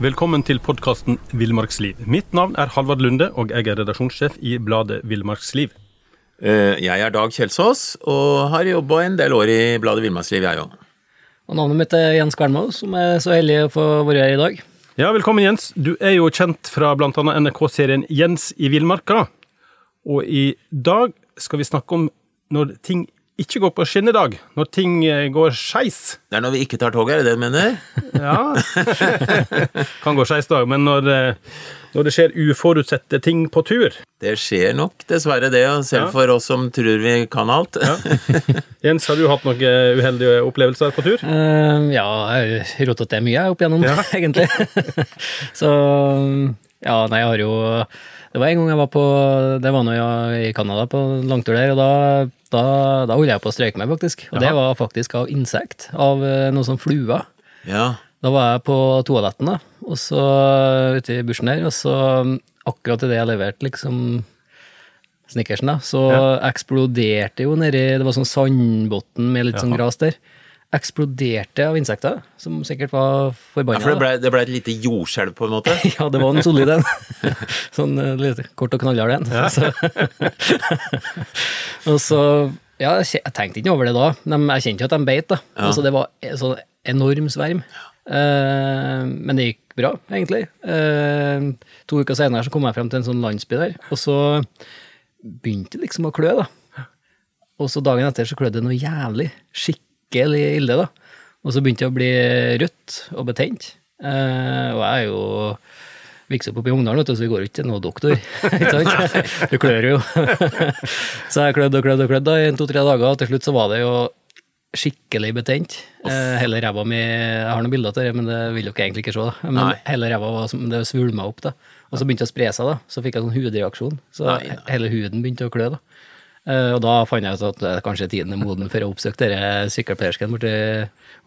Velkommen til podkasten Villmarksliv. Mitt navn er Halvard Lunde, og jeg er redaksjonssjef i bladet Villmarksliv. Eh, Jeg er Dag Kjelsås, og har jobba en del år i bladet Villmarksliv, jeg òg. Og navnet mitt er Jens Kvernmo, som er så heldig å få være her i dag. Ja, velkommen, Jens. Du er jo kjent fra bl.a. NRK-serien Jens i villmarka. Og i dag skal vi snakke om når ting ikke går på skinnedag. Når ting eh, går skeis. Det er når vi ikke tar toget, er det det du mener? Ja. kan gå skeis dag, men når, eh, når det skjer uforutsette ting på tur. Det skjer nok dessverre det, selv Ja. for oss som tror vi kan alt. Jens, har du hatt noen uheldige opplevelser på tur? Uh, ja, jeg har rotet det mye opp igjennom, Ja. egentlig. så ja, nei, jeg har jo Det var en gang jeg var på Det var nå jeg i Canada på langtur der, og da, da, da holdt jeg på å strøyke meg, faktisk. Og det var faktisk av insekt. Av eh, noe som fluer. Ja. Da var jeg på toaletten, da, og så ute i bushen der, og så akkurat idet jeg leverte liksom snickersen, da, så eksploderte jo nedi Det var sånn sandbunn med litt sånn Jaha. gras der. Eksploderte av insekter, som sikkert var ja for det ble, det ble et lite jordskjelv, på en måte. Ja, det var en solid en. sånn eh, litt kort og knallhard en. Ja. og så Ja, jeg tenkte ikke over det da, De, jeg kjente jo at de beit, da. Altså, det var sånn enorm sverm. Uh, men det gikk bra, egentlig. Uh, to uker senere så kom jeg frem til en sånn landsby der, og så begynte det liksom å klø, da. Og så dagen etter så klødde det noe jævlig. Skikkelig ille, da. Og så begynte jeg å bli rødt og betent. Eh, og jeg er jo vokst opp i Ungdalen, så vi går jo ikke til noen doktor. Du klør jo. så jeg klødde og klødde og klødde i to-tre dager, og til slutt så var det jo skikkelig betent. Eh, hele ræva mi Jeg har noen bilder av det, men det vil dere egentlig ikke se. da. Men Nei. hele ræva var som det svulma opp, da. Og så begynte det å spre seg, da. Så fikk jeg sånn hudreaksjon. Så Nei, nei. hele huden begynte å klø, da. Eh, og da fant jeg ut at eh, kanskje tiden er moden for å oppsøke denne sykkelpleiersken borti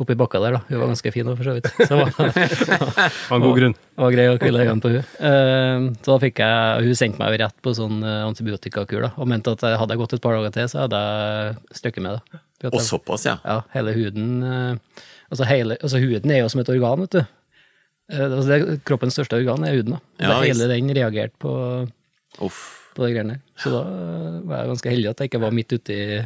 oppi bakka der, da. Hun var ganske fin, da, for så vidt. Så det var, en god grunn. det var grei å hvile øynene på hun. Eh, så da fikk jeg Hun sendte meg jo rett på sånn eh, antibiotikakur, da, og mente at hadde jeg gått et par dager til, så hadde jeg stukket med det. Og såpass, ja. ja, hele huden altså, hele, altså huden er jo som et organ, vet du. Eh, altså det, kroppens største organ er huden. da. Ja, det, hele den reagerte på, Uff. På de greiene der. Så da eh, var jeg ganske heldig at jeg ikke var midt ute i,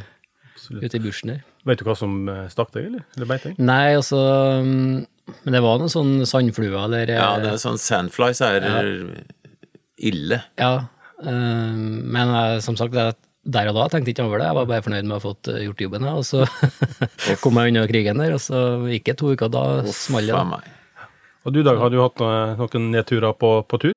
ute i bushen der. Vet du hva som eh, stakk deg, eller? Eller beit deg? Nei, altså mm, Men det var noen sånn sandfluer eller Ja, eh, det er sånn Sandflies er ille. Ja, men som sagt, der og da tenkte jeg ikke over det. Jeg var bare fornøyd med å ha fått gjort jobben, ja, og så kom jeg unna krigen der, og så gikk det to uker, da smalt det. Og du, Dag, har du hatt noen nedturer på, på tur?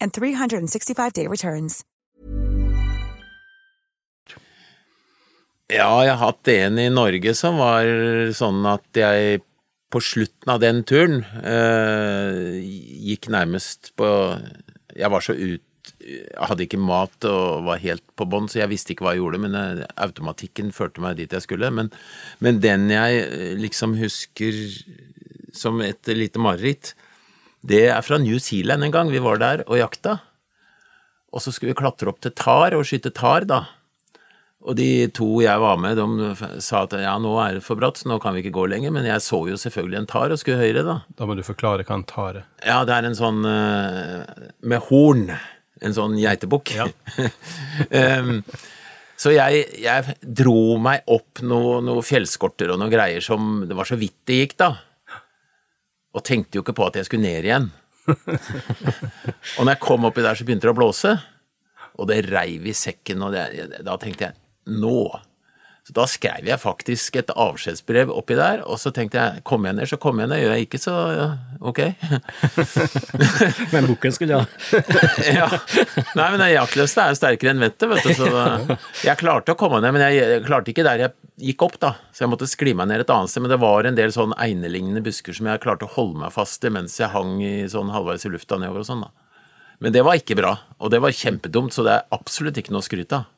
and 365-day returns. Ja, jeg har hatt en i Norge som var sånn at jeg på slutten av den turen eh, gikk nærmest på Jeg var så ut Jeg hadde ikke mat og var helt på bånn, så jeg visste ikke hva jeg gjorde, men jeg, automatikken førte meg dit jeg skulle. Men, men den jeg eh, liksom husker som et lite mareritt, det er fra New Zealand en gang. Vi var der og jakta. Og så skulle vi klatre opp til tar og skyte tar, da. Og de to jeg var med, de sa at ja, nå er det for bratt, så nå kan vi ikke gå lenger. Men jeg så jo selvfølgelig en tar og skulle høyre, da. Da må du forklare hva en tar er. Ja, det er en sånn eh, med horn. En sånn geitebukk. Ja. um, så jeg, jeg dro meg opp noen noe fjellskorter og noen greier som Det var så vidt det gikk, da. Og tenkte jo ikke på at jeg skulle ned igjen. og når jeg kom oppi der, så begynte det å blåse, og det reiv i sekken, og det, da tenkte jeg nå. Så da skrev jeg faktisk et avskjedsbrev oppi der, og så tenkte jeg kom jeg ned, så kom jeg ned, gjør jeg ikke, så ok. Men boken skulle ha. ja. Nei, men det jaktløse er jo sterkere enn vettet, vet du. Så jeg klarte å komme ned, men jeg klarte ikke der jeg gikk opp, da. Så jeg måtte skli meg ned et annet sted. Men det var en del sånn einelignende busker som jeg klarte å holde meg fast i mens jeg hang i sånn halvveis i lufta nedover og sånn, da. Men det var ikke bra, og det var kjempedumt, så det er absolutt ikke noe å skryte av.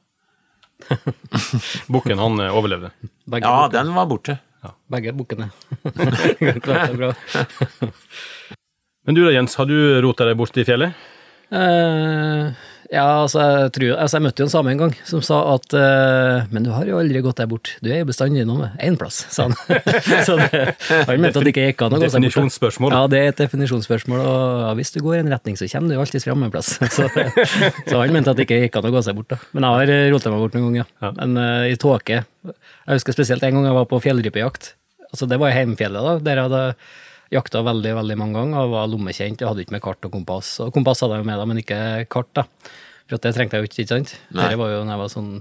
Bukken, han eh, overlevde. Begge, Ja, bukken. den var borte. Begge bukkene. Klart det bra. Men du da, Jens, har du rota deg borti i fjellet? Eh, ja, altså jeg, tror, altså jeg møtte jo en same en gang som sa at uh, Men du har jo aldri gått deg bort, du er jo bestandig innom én plass, sa han. så det, han mente at det ikke gikk an å gå seg bort. Definisjonsspørsmål. Ja, det er et definisjonsspørsmål, og ja, hvis du går i en retning, så kommer du jo alltid fram en plass. Så, så han mente at det ikke gikk an å gå seg bort, da. Men jeg har rota meg bort noen ganger, ja. Men uh, i tåke Jeg husker spesielt en gang jeg var på fjellrypejakt. Altså, det var i heimfjellet, da, der jeg hadde jakta veldig veldig mange ganger og var lommekjent. Jeg hadde ikke med kart og kompass. Og kompass hadde jeg jo med, da, men ikke kart. da. For at det trengte jeg jo ikke, ikke sant? Nei. Det var jo når jeg var sånn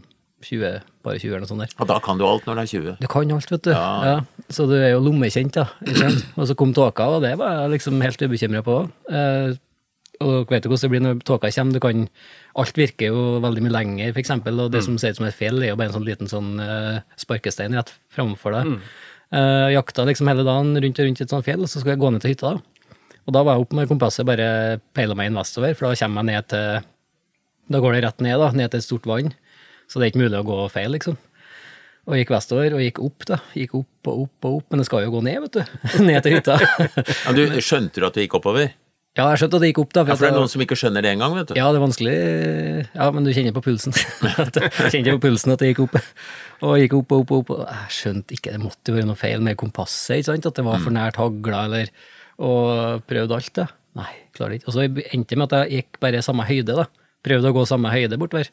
20, bare 20 eller noe sånt der. Og da kan du alt når du er 20. Du kan alt, vet du. Ja. Ja. Så du er jo lommekjent, da. Og så kom tåka, og det var jeg liksom helt ubekymra på. Eh, og vet du hvordan det blir når tåka kommer? Du kan, alt virker jo veldig mye lenger, eksempel, og det som ser ut som et fjell, er jo bare en sånn liten sånn uh, sparkestein rett framfor deg. Eh, jakta liksom hele dagen rundt og rundt et sånt fjell, og så skulle jeg gå ned til hytta. da. Og da var jeg opp med kompasset, bare peila meg inn vestover, for da kommer jeg ned til Da går det rett ned, da, ned til et stort vann. Så det er ikke mulig å gå feil, liksom. Og gikk vestover, og gikk opp, da. Gikk opp og opp og opp, men det skal jo gå ned, vet du. ned til hytta. Ja, du, skjønte du at du gikk oppover? Ja, jeg skjønte at det gikk opp, da. Ja, for det er noen som ikke skjønner det engang, vet du. ja, det er vanskelig Ja, men du kjenner på pulsen. Kjenner på pulsen at det gikk opp. Og gikk opp og opp og opp. Jeg skjønte ikke, det måtte jo være noe feil med kompasset, ikke sant? At det var for nært hagla, eller Og prøvde alt, da. Nei, klarer det ikke. Og så endte det med at jeg gikk bare samme høyde, da. Prøvde å gå samme høyde bortover.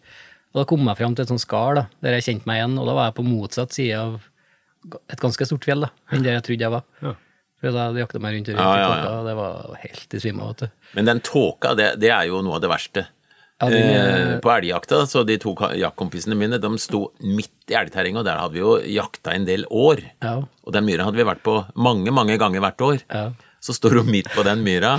Og da kom jeg fram til et sånt skall, da, der jeg kjente meg igjen, og da var jeg på motsatt side av et ganske stort fjell, da, enn der jeg trodde jeg var. Ja. Da jakta meg rundt rundt Ja, i ja, tåka, det var helt i svime av. Men den tåka, det, det er jo noe av det verste. Ja, de, eh, på elgjakta, så de to jaktkompisene mine, de sto midt i elgterrenget, og der hadde vi jo jakta en del år. Ja. Og den myra hadde vi vært på mange, mange ganger hvert år. Ja. Så står hun midt på den myra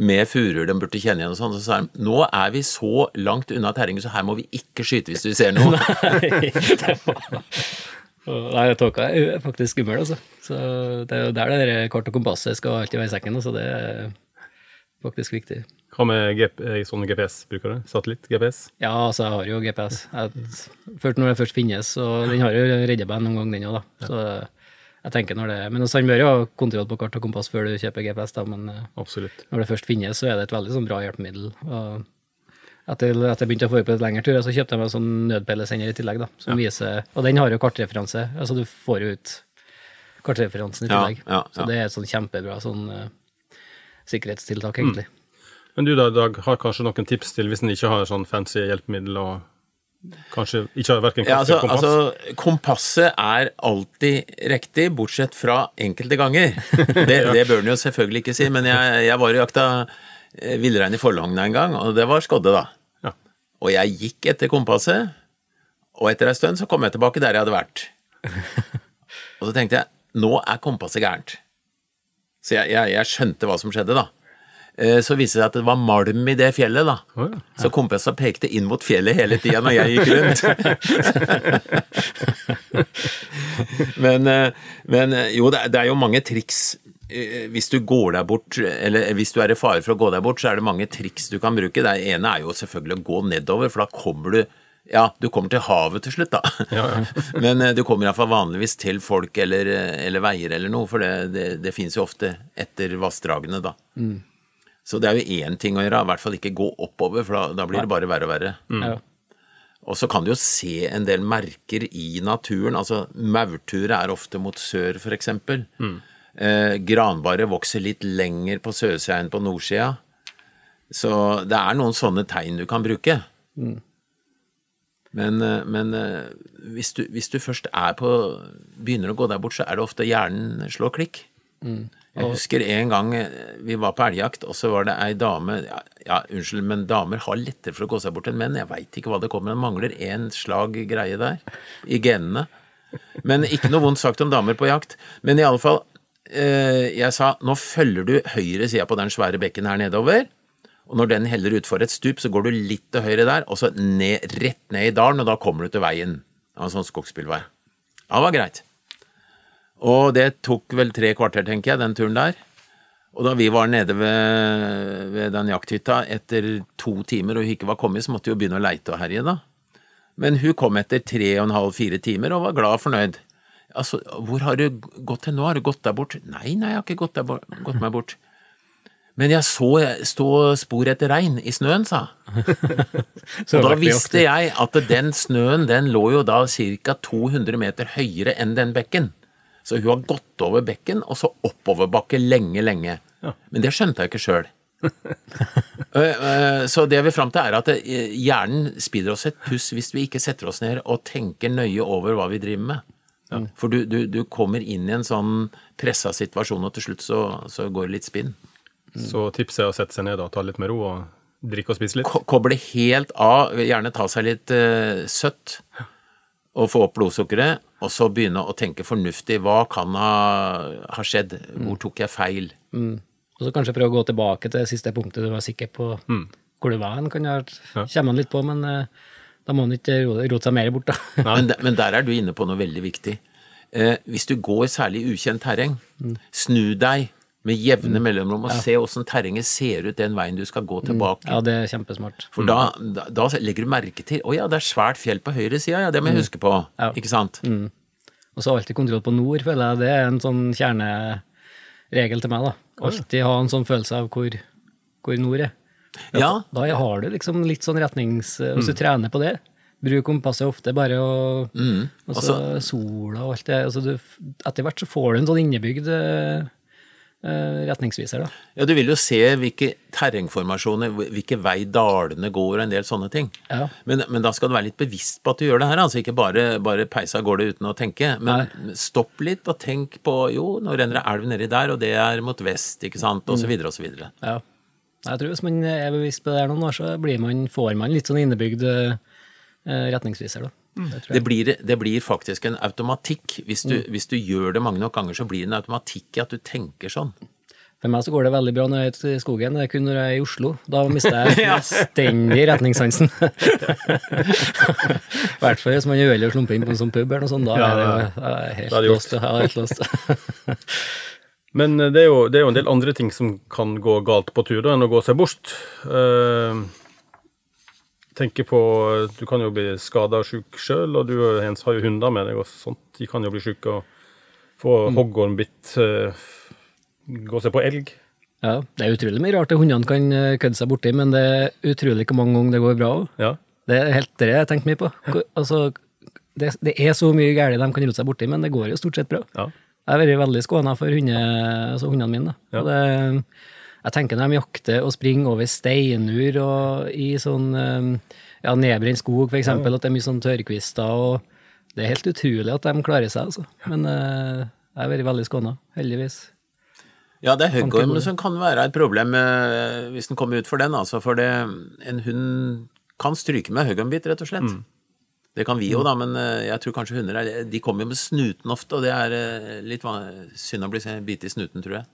med furuer de burde kjenne igjen og sånn, så sa de nå er vi så langt unna terrenget, så her må vi ikke skyte hvis du ser noe. Nei, det var Nei, tåka er faktisk skummel, altså. Så det er jo der det der kart og kompasset skal alltid være i sekken, så det er faktisk viktig. Hva med eh, sånn GPS bruker du? Satellitt-GPS? Ja, altså, jeg har jo GPS. Jeg, først når det først finnes, og den har jo redda meg noen gang, den òg, da. Så jeg tenker når det Men altså, han bør jo ha kontroll på kart og kompass før du kjøper GPS, da, men eh, Absolutt. når det først finnes, så er det et veldig sånn bra hjelpemiddel. Og etter at jeg begynte å få på lengre tur, så kjøpte jeg meg en sånn nødpeilesender i tillegg, da, som viser Og den har jo kartreferanse, altså du får jo ut kartreferansen i Ja, tillegg. ja, Så det er et sånn kjempebra sånn uh, sikkerhetstiltak, egentlig. Men du da, Dag, har kanskje noen tips til hvis en ikke har sånn fancy hjelpemiddel og kanskje ikke har verken Ja, altså, kompass? altså, kompasset er alltid riktig, bortsett fra enkelte ganger. Det, det bør den jo selvfølgelig ikke si, men jeg, jeg var og jakta eh, villrein i Forlogna en gang, og det var skodde, da. Og jeg gikk etter kompasset, og etter en stund så kom jeg tilbake der jeg hadde vært. Og så tenkte jeg, nå er kompasset gærent. Så jeg, jeg, jeg skjønte hva som skjedde, da. Eh, Så viste det seg at det var malm i det fjellet, da. Ja. Så kompasset pekte inn mot fjellet hele tida når jeg gikk rundt. men, eh, men eh, jo, det er jo mange triks. Eh, Hvis du går deg bort, eller hvis du er i fare for å gå deg bort, så er det mange triks du kan bruke. Det ene er jo selvfølgelig å gå nedover, for da kommer du ja, du kommer til havet til slutt, da. Men eh, du kommer iallfall vanligvis til folk eller, eh, eller veier eller noe, for det, det, det fins jo ofte etter vassdragene, da. Så det er jo én ting å gjøre, i hvert fall ikke gå oppover, for da, da blir det bare verre og verre. Ja. Og så kan du jo se en del merker i naturen. Altså maurturet er ofte mot sør, for eksempel. Eh, granbaret vokser litt lenger på sørsida enn på nordsida. Så det er noen sånne tegn du kan bruke. Men, eh, men eh, hvis, du, hvis du først er på Begynner å gå der bort, så er det ofte hjernen slår klikk. Jeg husker en gang eh, vi var på elgjakt, og så var det ei dame ja, ja, unnskyld, men damer har lettere for å gå seg bort enn menn. Jeg veit ikke hva det kommer, men mangler én slag greie der i genene. Men ikke noe vondt sagt om damer på jakt. Men i alle fall, jeg sa nå følger du høyre sida på den svære bekken her nedover. Og når den heller utfor et stup, så går du litt til høyre der, og så ned, rett ned i dalen, og da kommer du til veien. Av en sånn skogsbilvei. Ja, det var greit. Og det tok vel tre kvarter, tenker jeg, den turen der. Og da vi var nede ved, ved den jakthytta etter to timer og hun ikke var kommet, så måtte vi jo begynne å leite og herje, da. Men hun kom etter tre og en halv, fire timer og var glad og fornøyd. Altså, hvor har du gått til nå? Har du gått deg bort? Nei, nei, jeg har ikke gått, bort, gått meg bort. Men jeg så stå spor etter regn i snøen, sa Og da visste jeg at den snøen, den lå jo da ca. 200 meter høyere enn den bekken. Så hun har gått over bekken, og så oppoverbakke lenge, lenge. Men det skjønte jeg ikke sjøl. Så det jeg vil fram til, er at eh, hjernen spiller oss et puss hvis vi ikke setter oss ned og tenker nøye over hva vi driver med. For du, du, du kommer inn i en sånn pressa situasjon, og til slutt så, så går det litt spinn. Så tipset er å sette seg ned og ta litt med ro og drikke og spise litt. Ko- Koble helt av, gjerne ta seg litt uh, søtt, og få opp blodsukkeret, og så begynne å tenke fornuftig. Hva kan ha, ha skjedd? Hvor tok jeg feil? Og så kanskje prøve å gå tilbake til det siste punktet du var sikker på hvor du var hen. Kommer man litt på, men eh, da må man ikke ro- rote seg mer bort, da. Men, der- men der er du inne på noe veldig viktig. Eh, hvis du går særlig i ukjent terreng, snu deg med jevne mellomrom og se åssen terrenget ser ut den veien du skal gå tilbake. Ja, det er kjempesmart. For da, da, da legger du merke til Å ja, det er svært fjell på høyre side, ja, det må jeg huske på. Ja. Ikke sant? Og så alltid kontroll på nord, føler jeg. Det er en sånn kjerneregel til meg, da. Alltid ha en sånn følelse av hvor, hvor nord er. Ja. Da har du liksom litt sånn retnings... Hvis du trener på det, bruk kompasset ofte, bare å Og så sola og alt det altså du, Etter hvert så får du en sånn innebygd eh, eh, retningsviser, da. Ja, du vil jo se hvilke terrengformasjoner, hvilke vei dalene går og en del sånne ting. Ja. Men, men da skal du være litt bevisst på at du gjør det her, altså ikke bare, bare peise av gårde uten å tenke. Men stopp litt og tenk på jo, nå renner det elv nedi der, og det er mot vest, ikke sant, og og så videre. Ja. Jeg tror hvis man er bevisst på det her noen år, så blir man, får man litt sånn innebygd eh, retningsviser, da. Det Det blir, det blir faktisk en automatikk. Hvis du, hvis du gjør det mange nok ganger, så blir det en automatikk i at du tenker sånn. For meg så går det veldig bra når jeg er ute i skogen, det er kun når jeg er i Oslo. Da mister jeg fullstendig retningssansen. I hvert fall hvis man er uheldig og slumper inn på en sånn pub eller noe sånt, da Ja, er det jo er helt det helt låst. Men eh, det er, jo, det er jo en del andre ting som kan gå galt på tur da, enn å gå seg bort. Uh, tenker på Du kan jo bli skada og sjuk sjøl, og du Jens, har jo hunder med deg og sånt. De kan jo bli sjuke og få hoggormbitt, uh, gå seg på elg. Ja, det er utrolig mye rart det hundene kan eh, kødde seg borti, men det er utrolig hvor mange ganger det går bra òg. Ja. Det er helt det jeg tenker mye på. Altså, det, det er så mye galt de kan rote seg borti, men det går jo stort sett bra. Ja. Jeg har vært veldig skåna for hunde, altså hundene mine. Ja. Det, jeg tenker når de jakter og springer over steinur og i sånn eh, ja, nedbrent skog, for eksempel, at det er mye sånn tørrkvister, og det er helt utrolig at de klarer seg, altså. Men uh, jeg har vært veldig skåna, heldigvis. Ja, det er ikke som kan være et problem eh, hvis den kommer ut for den. Altså, for det, en hund kan stryke med høggormbitt, rett og slett. Det kan vi jo, da, men eh, jeg tror kanskje hunder er De kommer jo med snuten ofte, og det er eh, litt synd å bli bitt i snuten, tror jeg.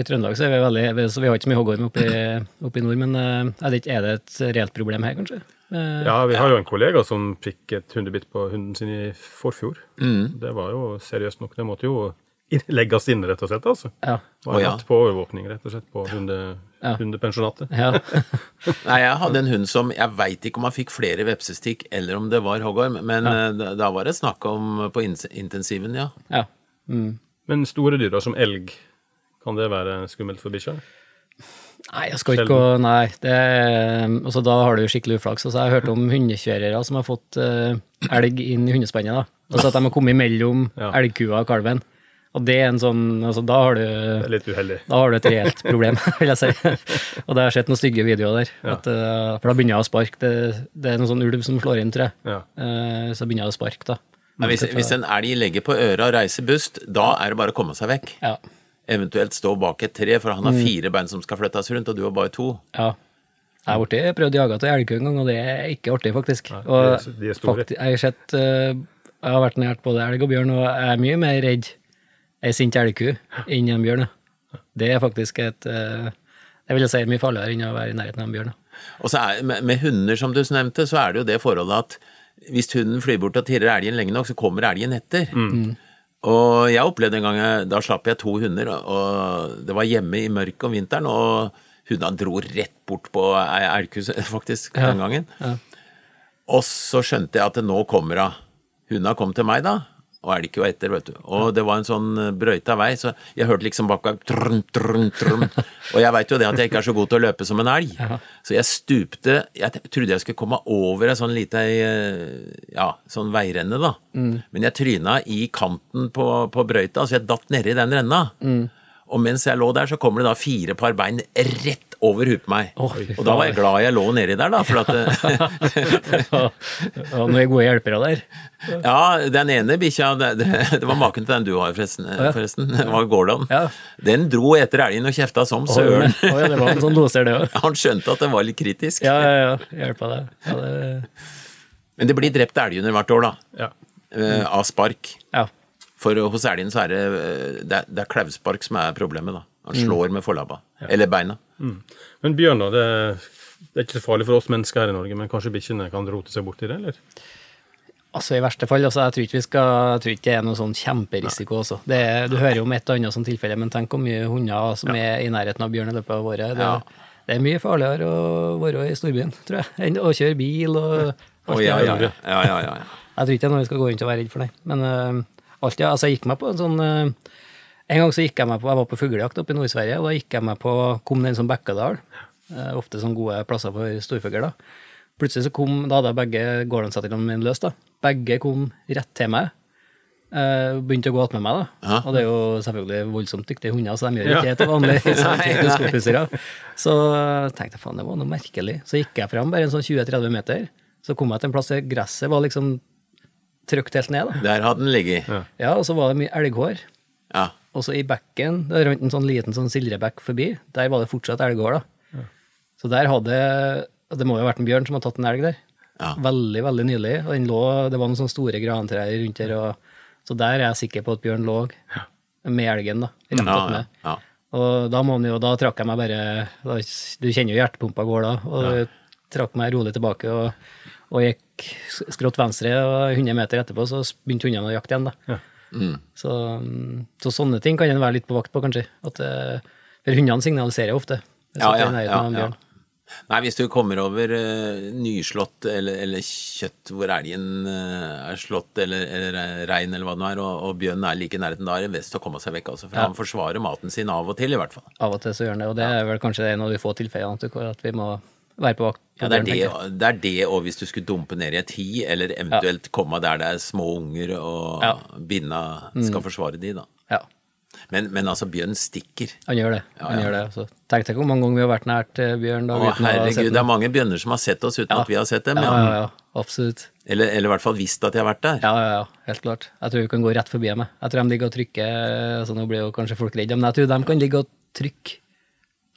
I Trøndelag så er vi veldig så vi har ikke så mye hoggorm oppe, i- oppe i nord, men eh, er det, ikke, er det et reelt problem her, kanskje? Ja, vi har jo en kollega som fikk et hundebitt på hunden sin i forfjor. Det var jo seriøst nok. Det måtte jo legges inn, rett og slett. altså. ja. Var Å, ja. på overvåkning, rett og slett, på hunde, Ja. hundepensjonatet. ja. Nei, jeg hadde en hund som Jeg veit ikke om han fikk flere vepsestikk, eller om det var hoggorm, men eh, da, da var det snakk om på ins- intensiven, ja. ja. Mm. Men store dyr, da, som elg, kan det være skummelt for bikkja? Nei, jeg skal ikke gå Nei. Det, altså, da har du skikkelig uflaks. Altså, jeg har hørt om hundekjørere som har fått uh, elg inn i hundespannet. da. Altså at de har kommet mellom Ja. elgkua og kalven. Og det er en sånn altså, Da har du litt uheldig. da har du et reelt problem, vil jeg si. Og det har sett noen stygge videoer der. Ja. At, eh, for da begynner jeg å sparke. Det, det er noen sånn ulv som slår inn, tror jeg. Ja. Eh, så begynner jeg å sparke, da. Men hvis, hvis en elg legger på øra og reiser bust, da er det bare å komme seg vekk. Ja. eventuelt stå bak et tre, for han har fire bein som skal flyttes rundt, og du har bare to. Ja. Jeg har prøvd prøvd jaga til elg en gang, og det er ikke artig, faktisk. de og er- de er store. fakti- jeg har sett eh, Jeg har vært nært både elg og bjørn, og jeg er mye mer redd ei sint elgku enn en bjørn. Det er faktisk et eh, Jeg vil si mye farligere enn å være i nærheten av en bjørn. Og så er, med, med hunder, som du nevnte, så er det jo det forholdet at hvis hunden flyr bort og tirrer elgen lenge nok, så kommer elgen etter. Og jeg opplevde en gang, da slapp jeg to hunder, og- det var hjemme i mørket om vinteren, og hundene dro rett bort på ei faktisk, den gangen. Og så skjønte jeg at nå kommer hun. Hundene kom til meg da, og elg jo etter, vet du. Og det var en sånn eh, brøyta vei, så jeg hørte liksom bak meg trum, trum, trum. Og jeg veit jo det at jeg ikke er så god til å løpe som en elg. Så jeg stupte Jeg trodde jeg skulle komme over ei sånn lita eh, ja, sånn veirenne, da. Men jeg tryna i kanten på, på brøyta, så jeg datt nedi den renna. Og mens jeg lå der, så kommer det da fire par bein rett over huet på meg. Å, og da var jeg glad jeg lå nedi der, da, for at ja, Og noen gode hjelpere der. Ja, den ene bikkja, det, det, det var maken til den du har, forresten. forresten. Det var Gordon. Ja. Den dro etter elgen og kjefta som søren. ja, det var en sånn loser, det òg. Han skjønte at det var litt kritisk. Ja, ja, ja. Hjelpa deg. Ja, det, Men det blir drept elghunder hvert år, da. Ja. eh, Av spark. ja. For hos elgen så er det, eh, det, er, det er klauvspark som er problemet, da. Han Mm. slår med forlabba. Eller beina. Men bjørn, da? Det, det er ikke så farlig for oss mennesker her i Norge, men kanskje bikkjene kan rote seg borti det, eller? Altså I verste fall, altså, jeg tror ikke vi skal, jeg tror ikke det er noe sånn kjemperisiko. Også. Det er, du hører jo om et og annet sånt tilfelle, men tenk hvor mye hunder som er i nærheten av bjørn i løpet av året. Det, Ja. det er mye farligere å være i storbyen, tror jeg, enn å kjøre bil og alt det ja, der. ja, ja, ja, ja, ja. Jeg tror ikke det er noe vi skal gå rundt og være redd for, nei. Men øh, alt, ja, altså, jeg gikk meg på en sånn øh, En gang så gikk jeg meg på, jeg var på fuglejakt oppe i Nord-Sverige, og da gikk jeg meg på, kom det en sånn Bekkedal, eh, ofte sånne gode plasser for storfugl. da. Plutselig så kom, da hadde jeg begge gårdene mine løst, da. Begge kom rett til meg. Uh, begynte å gå attmed meg, da. Ja. Og det er jo selvfølgelig voldsomt dyktige hunder, så de gjør ikke det til vanlig. så. Så tenkte jeg faen, det var noe merkelig. Så gikk jeg fram bare en sånn 20-30 meter. Så kom jeg til en plass der gresset var liksom trykt helt ned. da. Der hadde den ligget. Ja. Ja, Og så var det mye elghår. Ja. Og så i bekken, det rant en sånn liten sånn sildrebekk forbi, der var det fortsatt elghår. da. Så der hadde Det må jo ha vært en bjørn som hadde tatt en elg der. Ja. Veldig, veldig nylig. Og den lå, det var noen sånne store grantrær rundt der, og, så der er jeg sikker på at bjørn lå med elgen, da. Rett Ja, ja, ja. Og da må han jo, da trakk jeg meg bare da, Du kjenner jo hjertepumpa går da. Og ja. trakk meg rolig tilbake og, og gikk skrått venstre, og 100 meter etterpå så begynte hundene å jakte igjen. da. Mm. Så, så sånne ting kan en være litt på vakt på, kanskje. At, eh, for hundene signaliserer ofte. Ja, er ja, ja, ja. bjørn. Nei, hvis du kommer over uh, nyslått eller, eller kjøtt hvor elgen uh, er slått, eller, eller rein, eller hva det nå er, og, og bjørnen er like i nærheten, da er det best å komme seg vekk, altså. For Ja. han forsvarer maten sin av og til, i hvert fall. Av og til så gjør han det, og det er vel kanskje en av de få tilfellene at vi må være på vakt. Ja, det er det, det er det, og hvis du skulle dumpe ned i et hi, eller eventuelt komme der det er små unger, og Ja. Mm. binna skal forsvare de, da. Ja, Men, men altså, bjørn stikker. han gjør det. Ja, han ja. gjør det. Så tenk deg hvor mange ganger vi har vært nært eh, bjørn. da, Å, herregud, det er mange bjørner som har sett oss uten Ja. at vi har sett dem. Ja, Ja. ja, ja, absolutt. Eller, eller i hvert fall visst at de har vært der. Ja, ja, ja, helt klart. Jeg tror vi kan gå rett forbi dem. jeg. Jeg tror de ligger og trykker så Nå blir jo kanskje folk redde, men jeg tror de kan ligge og trykke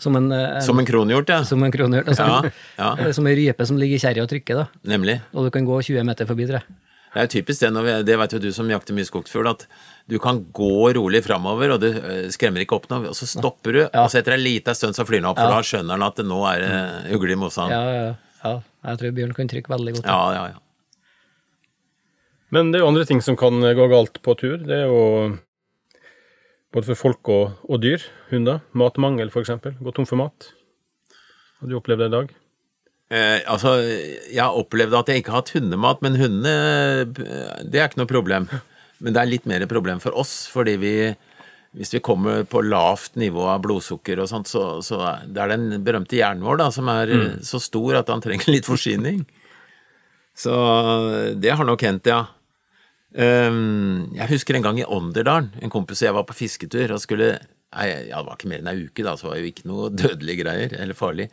som en, en, Som en kronhjort, ja. som en kronhjort. altså. Ja, ja. Som en rype som ligger i kjerra og trykker, da. Nemlig. Og du kan gå 20 meter forbi, tror jeg. Det er typisk det, når vi, det vet jo du som jakter mye skogsfugl, at du kan gå rolig framover, og du øh, skremmer ikke opp noe, og så stopper du, og så etter en liten stund så flyr den opp, for Ja. da skjønner han at det nå er det ugle i mosen. Ja, Ja, ja, ja. Jeg tror bjørn kan trykke veldig godt. Ja, ja, ja. Men det er jo andre ting som kan gå galt på tur. Det er jo både for folk og, og dyr. Hunder. Matmangel, f.eks. Gå tom for mat. Har du opplevd det i dag? Eh, altså, jeg har opplevd at jeg ikke har hatt hundemat, men hundene, eh, det er ikke noe problem. Men det er litt mer problem for oss, fordi vi hvis vi kommer på lavt nivå av blodsukker og sånt, så, så det er den berømte hjernen vår da, som er mm. så stor at han trenger litt forsyning. Så det har nok hendt, ja. Ehm, jeg husker en gang i Ånderdalen, en kompis og jeg var på fisketur og skulle ja, det var ikke mer enn ei uke, da, så var det jo ikke noe dødelige greier, eller farlig.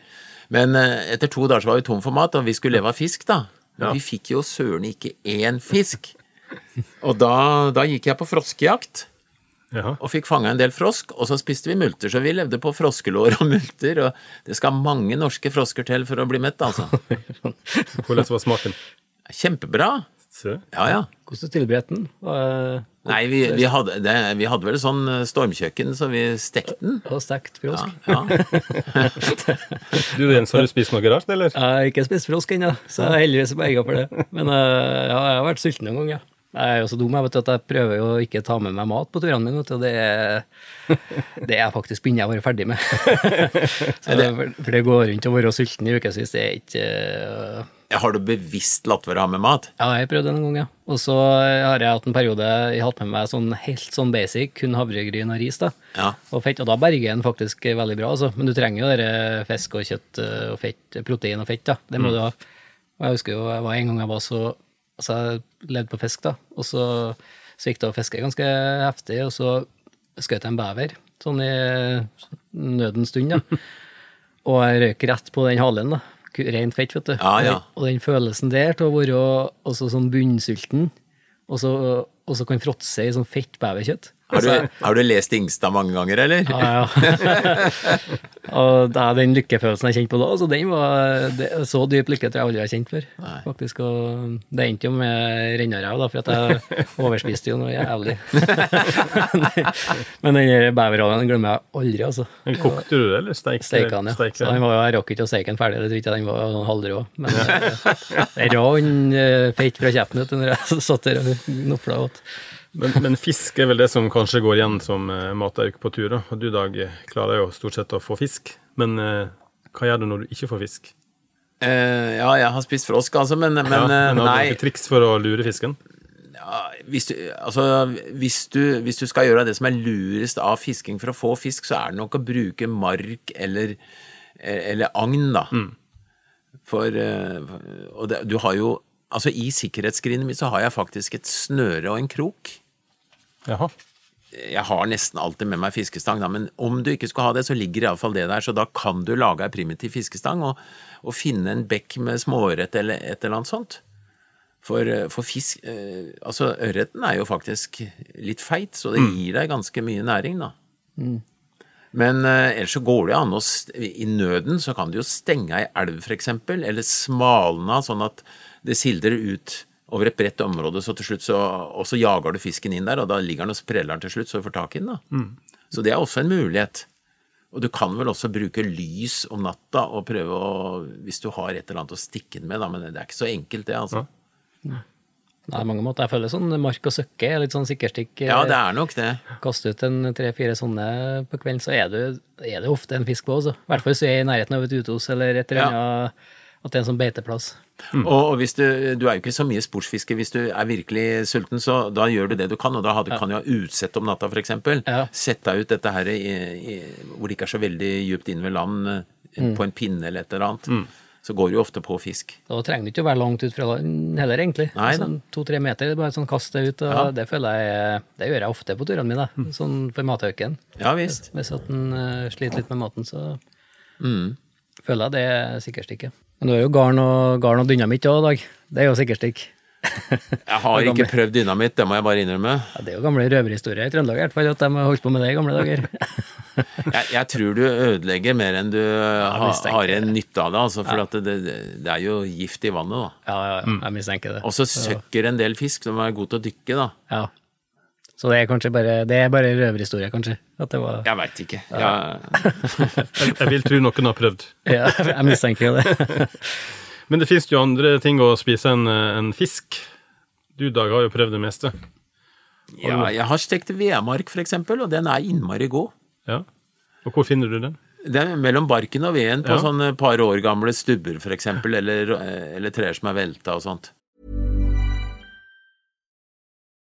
Men eh, etter to dager så var vi tom for mat, og vi skulle leve av fisk, da. Men Ja. vi fikk jo søren ikke én fisk. Og da, da gikk jeg på froskejakt. Ja. og fikk fanga en del frosk, og så spiste vi multer. Så vi levde på froskelår og multer, og det skal mange norske frosker til for å bli mett, altså. Hvordan var smaken? Kjempebra. Ja, ja. Hvordan tilberedte den? Nei, vi, vi, hadde, det, vi hadde vel sånn eh, stormkjøkken, så vi stekte den. Og stekt frosk? Ja, ja. Du Jens, har du spist noe rart, eller? Jeg har ikke spist frosk ennå, så jeg er heldigvis berga for det. Men eh, ja, jeg har vært sulten noen gang, ja. Jeg er jo så dum jeg vet, at jeg prøver jo ikke å ta med meg mat på turene mine. Vet du, og det, det er faktisk begynner jeg å være ferdig med. så, for det går rundt å være sulten i ukevis, det er ikke eh, Har du bevisst latt være å ha med mat? Ja, jeg prøvde det noen ganger. Og så har jeg hatt en periode jeg hatt med meg sånn helt sånn basic, kun havregryn og ris. da. Ja. Og fett, og da berger den faktisk veldig bra, altså. Men du trenger jo dere fisk og kjøtt eh, og fett, protein og fett, da. Det må du ha. Og jeg husker jo jeg var en gang jeg var så Altså, jeg levde på fisk, da. Og så svikta fisket ganske heftig, og så skjøt jeg en bever. Sånn i nødens stund, da. Og jeg røyk rett på den halen, da. Rent fett, vet du. Ja, ja. Og den følelsen der til å være også sånn bunnsulten, og så, og så kan fråtse i sånn fett beverkjøtt. Har du, har du lest Ingstad mange ganger, eller? Ja, ja. og det er den lykkefølelsen jeg kjente på da, så den var det, så dyp lykke tror jeg aldri har kjent før. Faktisk, og det endte jo med renneræv, da, for at jeg overspiste jo noe jævlig. Men den beverhalen glemmer jeg aldri, altså. Men Kokte du det, eller steik, den, ja. steike Så den var, jeg rakk ikke å steike den ferdig, det tror ikke jeg den var sånn halvrå. Men det rann fett fra kjeften når jeg satt der og nofla åt. Men, men fisk er vel det som kanskje går igjen som uh, matauk på tur. da. Og du, Dag, eh, klarer jo stort sett å få fisk. Men uh, hva gjør du når du ikke får fisk? Uh, ja, jeg har spist frosk, altså, men, men, ja, eh, men har du noen triks for å lure fisken? Ja, hvis, du, altså, hvis, du, hvis du skal gjøre det som er lurest av fisking for å få fisk, så er det nok å bruke mark eller, eller agn, da. For eh, Og det, du har jo Altså, i sikkerhetsskrinet mitt så har jeg faktisk et snøre og en krok. Jaha. Jeg har nesten alltid med meg fiskestang, da, men om du ikke skal ha det, så ligger iallfall det der, så da kan du lage ei primitiv fiskestang og, og finne en bekk med småørret eller et eller annet sånt. For, for fisk eh, Altså, ørreten er jo faktisk litt feit, så det gir deg ganske mye næring, da. Men eh, ellers så går det an å I nøden så kan du jo stenge ei elv, for eksempel, eller smalne av sånn at det sildrer ut over et bredt område, så til slutt så Og så jager du fisken inn der, og da ligger den og spreller den til slutt, så du får tak i den, da. Så det er også en mulighet. Og du kan vel også bruke lys om natta og prøve å Hvis du har et eller annet å stikke den med, da, men det er ikke så enkelt, det, altså. Nei, mange måter. Jeg føler sånn mark og søkke er litt sånn sikkerstikk. eh, Ja, det er nok det. Kaste ut en tre-fire sånne på kvelden, så er det, er det ofte en fisk på også. I hvert fall hvis du er i nærheten av et uthus eller et eller Ja. At det er en sånn beiteplass. Og, og hvis du, du er jo ikke så mye sportsfisker hvis du er virkelig sulten, så da gjør du det du kan, og da hadde, du, kan du ha utsett om natta, f.eks. Ja. Sett deg ut dette her i, i, hvor det ikke er så veldig djupt inn ved land, mm. på en pinne eller et eller annet. Så går du jo ofte på fisk. Da trenger du ikke å være langt ut fra land heller, egentlig. Nei, sånn To-tre meter, er bare sånn kast deg ut. Og Ja. Det føler jeg Det gjør jeg ofte på turene mine, sånn for mathauken. Ja visst. Hvis at en eh, sliter litt med maten, så Mm. føler jeg det er sikkerstikket. Men du har jo garn og, garn og dynamitt òg, Dag. Det er jo sikkerstikk. Jeg har ikke prøvd dynamitt, det må jeg bare innrømme. Ja, det er jo gamle røverhistorier i Trøndelag, i hvert fall, at de har holdt på med det i gamle dager. Jeg, jeg tror du ødelegger mer enn du ha, har en nytte av det, altså, for at det, det, er jo gift i vannet. da. Ja, ja, ja, jeg mistenker det. Og så søkker en del fisk som er god til å dykke, da. Ja. Så det er kanskje bare Det er bare røverhistorie, kanskje. At det var Jeg veit ikke. Jeg, Jeg, jeg vil tro noen har prøvd. Ja, jeg mistenker jo det. Men det fins jo andre ting å spise enn en fisk. Du, Dag, har jo prøvd det meste. ja, jeg har stekt vedmark, for eksempel, og den er innmari god. Ja. Og hvor finner du den? Det er mellom barken og veden på Ja. sånne par år gamle stubber, for eksempel, eller, eller trær som er velta og sånt.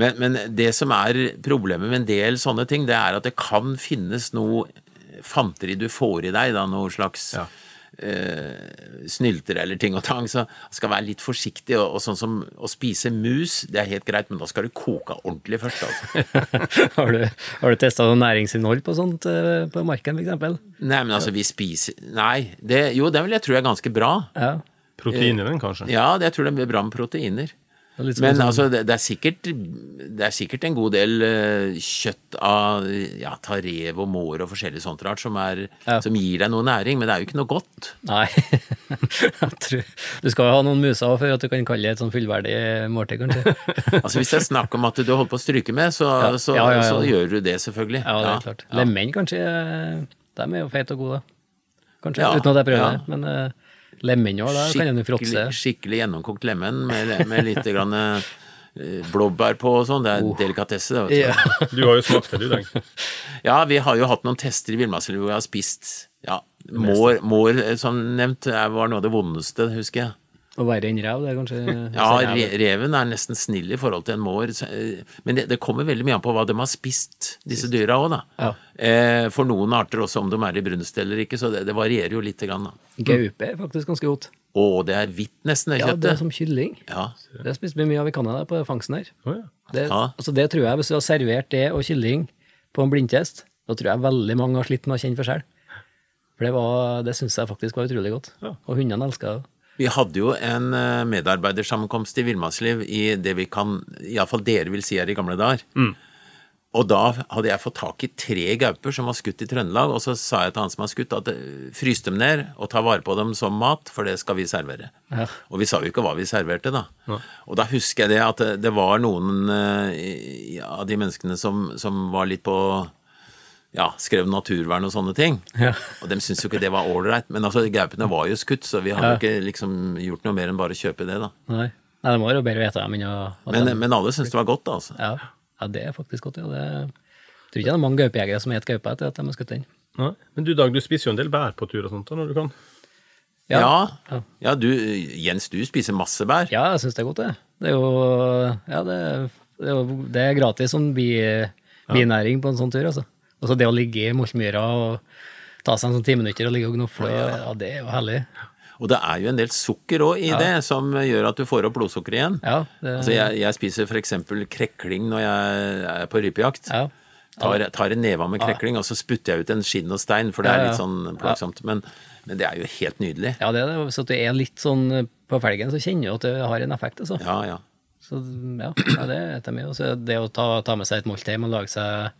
Men, men det som er problemet med en del sånne ting, det er at det kan finnes noe fanteri du får i deg, da, noe slags Ja. eh, snylter eller ting og tang, så skal være litt forsiktig. Og, og sånn som å spise mus, det er helt greit, men da skal du koke ordentlig først, altså. har du, har du testa noe næringsinnhold på sånt eh, på marken, f.eks.? Nei, men altså, vi spiser Nei, det, jo, det vil jeg tro er ganske bra. Ja. Proteiner, i den, kanskje? Ja, det, jeg tror det er bra med proteiner. Det Men sånn- altså, det, det, er sikkert, det er sikkert en god del uh, kjøtt av ja, ta rev og mår og forskjellig sånt rart som, er, Ja. som gir deg noe næring, men det er jo ikke noe godt. Nei. jeg tror, du skal jo ha noen muser for at du kan kalle det et sånn fullverdig måltid, kanskje. Altså Hvis det er snakk om at du holder på å stryke med, så, Ja. så, ja. så gjør du det, selvfølgelig. Ja, det er klart. Lemen kanskje, eh, de er jo feite og gode, kanskje, uten at jeg prøver det. Men uh, lemen òg, da kan en jo fråtse. Skikkelig, gjennomkokt lemen med, med litt grann, eh, blåbær på og sånn. Det er delikatesse. det, vet du. Ja. Du har jo smakt det, du, Dag. Ja, vi har jo hatt noen tester i villmarkslivet hvor vi har spist ja, mår, mår, eh, som nevnt, var noe av det vondeste, husker jeg. Og verre enn rev, det er kanskje Ja, rev- reven er nesten snill i forhold til en mår, eh, men det, det kommer veldig mye an på hva de har spist, disse dyra òg, da. Ja. Eh, for noen arter også, om de er i brunst eller ikke, så det, det varierer jo lite grann, da. Gaupe er faktisk ganske godt. Å, det er hvitt nesten, det Ja, det er som kylling. Ja, Det spiste vi mye av i Canada på fangsten her. Å, ja. Det, Ja. altså det tror jeg, Hvis du har servert det og kylling på en blindtest, da tror jeg veldig mange har slitt med å kjenne forskjell. For det, var- det syns jeg faktisk var utrolig godt. Ja. Og hundene elska det. Vi hadde jo en eh, medarbeidersammenkomst i Villmarksliv i det vi kan, iallfall dere vil si er i gamle dager. Og da hadde jeg fått tak i tre gauper som var skutt i Trøndelag, og så sa jeg til han som var skutt at eh, frys dem ned og ta vare på dem som mat, for det skal vi servere. Ja. Og vi sa jo ikke hva vi serverte, da. Og da husker jeg det at det, det var noen eh, av de menneskene som, som var litt på ja, skrev naturvern og sånne ting. Ja. Og de syntes jo ikke det var ålreit. Men altså, gaupene var jo skutt, så vi hadde jo Ja. ikke liksom gjort noe mer enn bare kjøpe det, da. Nei. Nei, det må jo bedre vite dem enn å Men, de- men alle syntes det var godt, da, altså. ja. ja, det er faktisk godt. Ja. Det, jeg tror ikke det er mange gaupejegere som spiser gaupe etter at de har skutt den. Nei. Men du, Dag, du spiser jo en del bær på tur og sånt da, når du kan. Ja. Ja. ja. du, Jens, du spiser masse bær. Ja, jeg syns det er godt, det. Det er jo Ja, det, det, er, jo, det er gratis som bi, binæring på en sånn tur, altså. Og så det å ligge i Moltmyra og ta seg en sånn ti minutter og ligge og gnofle, ja, det er jo herlig. Og det er jo en del sukker òg i det, som gjør at du får opp blodsukkeret igjen. Ja, det, Altså, jeg, jeg spiser f.eks. krekling når jeg er på rypejakt. ja. Tar, tar en neve med krekling, og så spytter jeg ut en skinn og stein, for det er litt sånn plagsomt. Men, men det er jo helt nydelig. ja, det er det. Hvis at du er litt sånn på felgen, så kjenner du at det har en effekt, altså. Ja, ja. Så ja, ja det er mye. Og så det å ta, ta med seg et måltid og lage seg,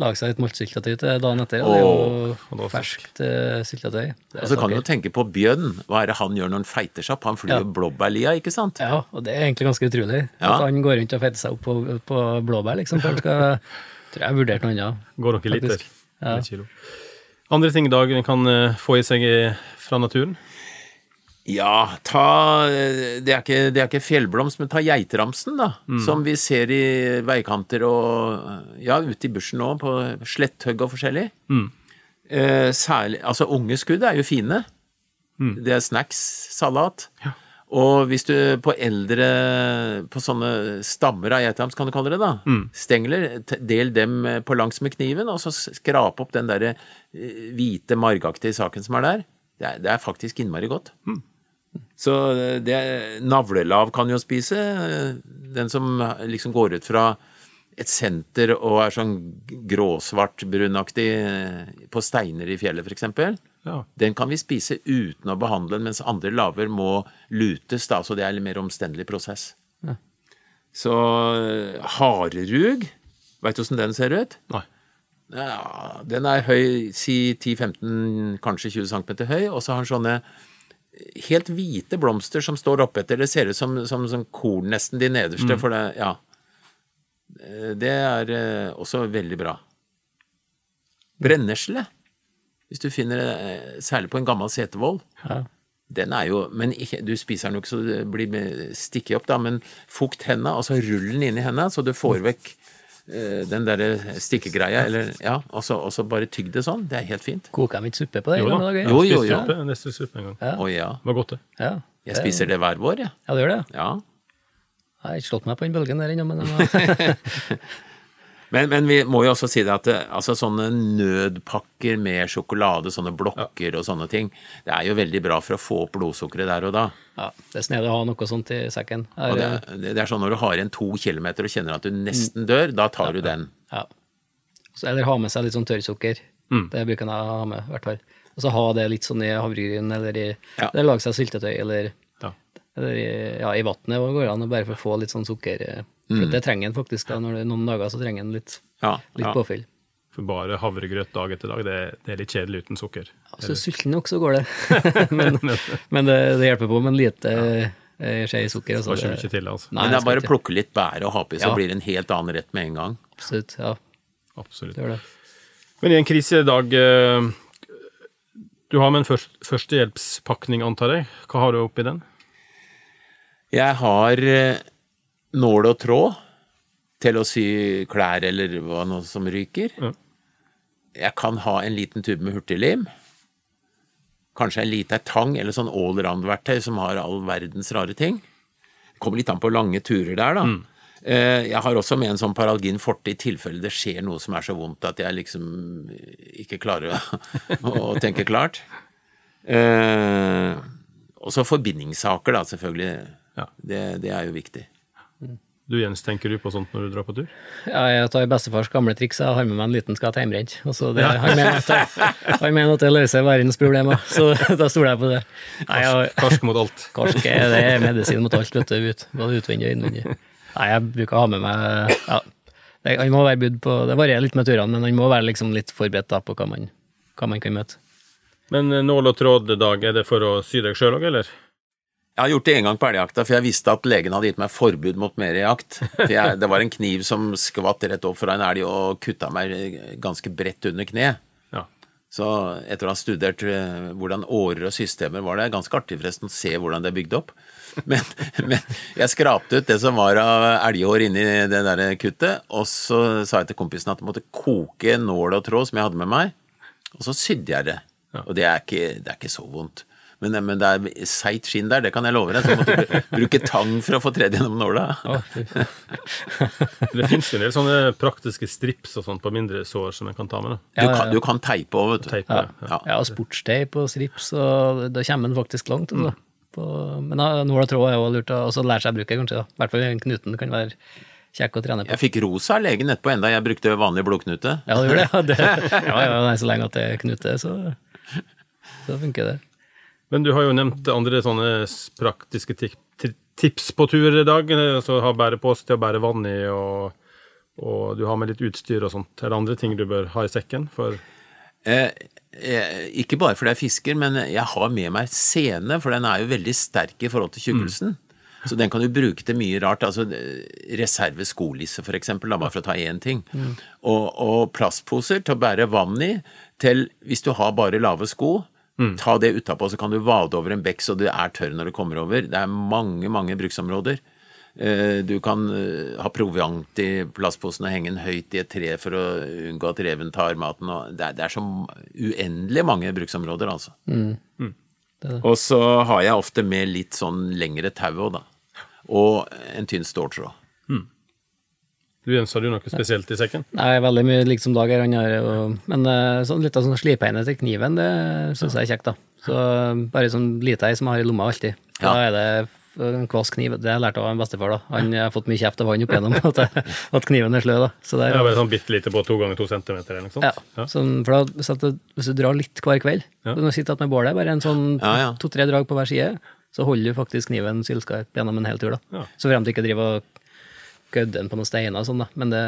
lage seg et moltsyltetøy til dagen etter, det er jo ferskt uh, syltetøy. Og så kan du jo tenke på Bjørn. Hva er det han gjør når han feiter seg opp? Han flyr Ja. blåbærlia, ikke sant? Ja, og det er egentlig ganske utrolig. Ja. At han går rundt og feiter seg opp på, på blåbær, liksom. For han skal, tror jeg har vurdert noe annet. Går nok i liter. Ja. Andre ting i Dag kan eh, få i seg eh, fra naturen? Ja, ta Det er ikke, det er ikke fjellblomst, men ta geitramsen, da. Som vi ser i veikanter og ja, ute i bushen nå, på sletthugg og forskjellig. Eh, særlig Altså, unge skudd er jo fine. Det er snacks, salat. Og hvis du på eldre På sånne stammer av geitrams, kan du kalle det, da. Stengler. Del dem eh, på langs med kniven, og så skrape opp den derre eh, hvite, margaktige saken som er der. Det er, det er faktisk innmari godt. Så det navlelav kan jo spise. Den som liksom går ut fra et senter og er sånn gråsvart, brunaktig eh, på steiner i fjellet, f.eks. Ja. Den kan vi spise uten å behandle den, mens andre laver må lutes, da, så det er en mer omstendelig prosess. Så eh, harerug, veit du åssen den ser ut? Nei. Ja, den er høy, si 10-15, kanskje 20 cm høy, og så har den sånne helt hvite blomster som står oppetter. Det ser ut som, som, som korn, nesten, de nederste. For det, ja. Eh, Det er eh, også veldig bra. Brennesle, hvis du finner det, eh, særlig på en gammel setervoll. Ja. Den er jo Men du spiser den jo ikke så det blir stikket opp, da, men fukt henda, altså rull den inn i henda, så du får vekk eh, den derre stikkegreia, eller ja, og så, bare tygg det sånn. Det er helt fint. Koker de ikke suppe på det? Jo da. Jo, jo, jo. suppe, neste suppe en gang. Ja. Å ja. Det var godt, det. Ja. Jeg spiser det hver vår, jeg. ja, det gjør det. Ja. Jeg har ikke slått meg på den bølgen der ennå, men Men, men vi må jo også si det at det, altså sånne nødpakker med sjokolade, sånne blokker og sånne ting, det er jo veldig bra for å få opp blodsukkeret der og da. ja, det er snedig å ha noe sånt i sekken. Er, det, det er sånn når du har igjen to kilometer og kjenner at du nesten dør, da tar du den. ja. Så, eller ha med seg litt sånn tørrsukker. Det bruker jeg å ha med, i hvert fall. Og så ha det litt sånn i havregryn, eller i Ja. Eller lage seg syltetøy, eller, Ja. eller i, ja, i vannet går det an, bare for å få litt sånn sukker. Eh, For det trenger en faktisk. da, Når det er noen dager så trenger en litt, Ja, litt ja. påfyll. For bare havregrøt dag etter dag, det, det er litt kjedelig uten sukker. Ja, så sulten nok, så går det. men men det, det hjelper på med en lite ja. skje sukker. Altså, det, ikke til, altså. Nei, Men det er bare å plukke litt bær og ha oppi, så Ja. blir det en helt annen rett med en gang. Absolutt. Ja, Absolutt. det gjør det. Men i en krise i dag Du har med en først, førstehjelpspakning, antar jeg. Hva har du oppi den? Jeg har eh, nål og tråd til å sy klær eller hva nå som ryker. Mm. Jeg kan ha en liten tube med hurtiglim. Kanskje en lita tang eller sånn allround-verktøy som har all verdens rare ting. Kommer litt an på lange turer der, da. Mm. Jeg har også med en sånn paralgin forte i tilfelle det skjer noe som er så vondt at jeg liksom ikke klarer å, tenke klart. Eh, og så forbindingssaker, da, selvfølgelig. Ja. Det, det er jo viktig. Du Jens, tenker du på sånt når du drar på tur? Ja, jeg tar bestefars gamle triks. Jeg har med meg en liten skatt hjemmebrent. Og så det, Han mener at det, løser verdens problemer, så da stoler jeg på det. Nei, jeg, Karsk mot alt. karsk er det medisin mot alt, vet du. Ut, både utvendig og innvendig. Nei, jeg bruker å ha med meg ja, det, Han må være bud på Det varierer litt med turene, men han må være liksom litt forberedt da, på hva man, hva man kan møte. Men eh, nål og tråd-dag, er det for å sy deg sjøl òg, eller? Jeg har gjort det en gang på elgjakta, for jeg visste at legen hadde gitt meg forbud mot mer jakt. Jeg, det var en kniv som skvatt rett opp fra en elg og kutta meg ganske bredt under kneet. Ja. Så etter å ha studert eh, hvordan årer og systemer var det, ganske artig forresten å se hvordan det er bygd opp. Men, men jeg skrapte ut det som var av elghår inni det der kuttet, og så sa jeg til kompisen at jeg måtte koke nål og tråd som jeg hadde med meg, og så sydde jeg det. Og det er ikke, det er ikke så vondt. Men, men det er seigt skinn der, det kan jeg love deg. Så måtte du bruke tang for å få tredd gjennom nåla. Det finnes jo en del sånne praktiske strips og sånt på mindre sår som en kan ta med. da. Du kan, du kan teipe òg, vet du. Teipe det. Ja. Ja, sportsteip og strips, og da kommer en faktisk langt. Altså. På, men Nåla nål og tråd er jo lurt, å- lære seg å bruke, kanskje. I hvert fall den knuten kan være kjekk å trene på. Jeg fikk rosa av legen etterpå, enda jeg brukte vanlig blodknute. Ja, du gjorde det. Ja, det, ja, ja, så lenge at det er knute, så, så funker det. Men du har jo nevnt andre sånne praktiske ti- ti- tips på tur i dag. Altså Så ha bærepose til å bære vann i, og, og du har med litt utstyr og sånt. Er det andre ting du bør ha i sekken? For Eh, eh, ikke bare fordi jeg fisker, men jeg har med meg sene, for den er jo veldig sterk i forhold til tjukkelsen. Så den kan du bruke til mye rart. altså eh, Reserve skolisse, da, bare for å ta én ting. Og, og plastposer til å bære vann i, til hvis du har bare lave sko. Ta det utapå, så kan du vade over en bekk så du er tørr når du kommer over. Det er mange, mange bruksområder. Eh, Du kan eh, ha proviant i plastposen og henge den høyt i et tre for å unngå at reven tar maten. Det er, det er så uendelig mange bruksområder, altså. Og så har jeg ofte med litt sånn lengre tau òg, da. Og en tynn ståltråd. Du ønska du noe spesielt i sekken? Nei, veldig mye liksom Dag har jo Men eh, sånn, litt av sånn slipeine til kniven, det syns jeg er kjekt, da. Så bare sånn lite ei som jeg har i lomma alltid. Da Ja. er det en kvass kniv. Det har jeg lært av en bestefar, da. Han har fått mye kjeft av han opp igjennom at, at kniven er slø, da. Så det er Ja, bare sånn bitte lite på to ganger to centimeter eller noe sånt? Ja, sånn, for da, hvis, at du, hvis du drar litt hver kveld, Ja. du sitter med bålet, bare en sånn Ja, to-tre drag på hver side, så holder du faktisk kniven sylskarp gjennom en hel tur. da. Ja. Så frem til ikke driver og gødder den på noen steiner og sånn, da. Men det,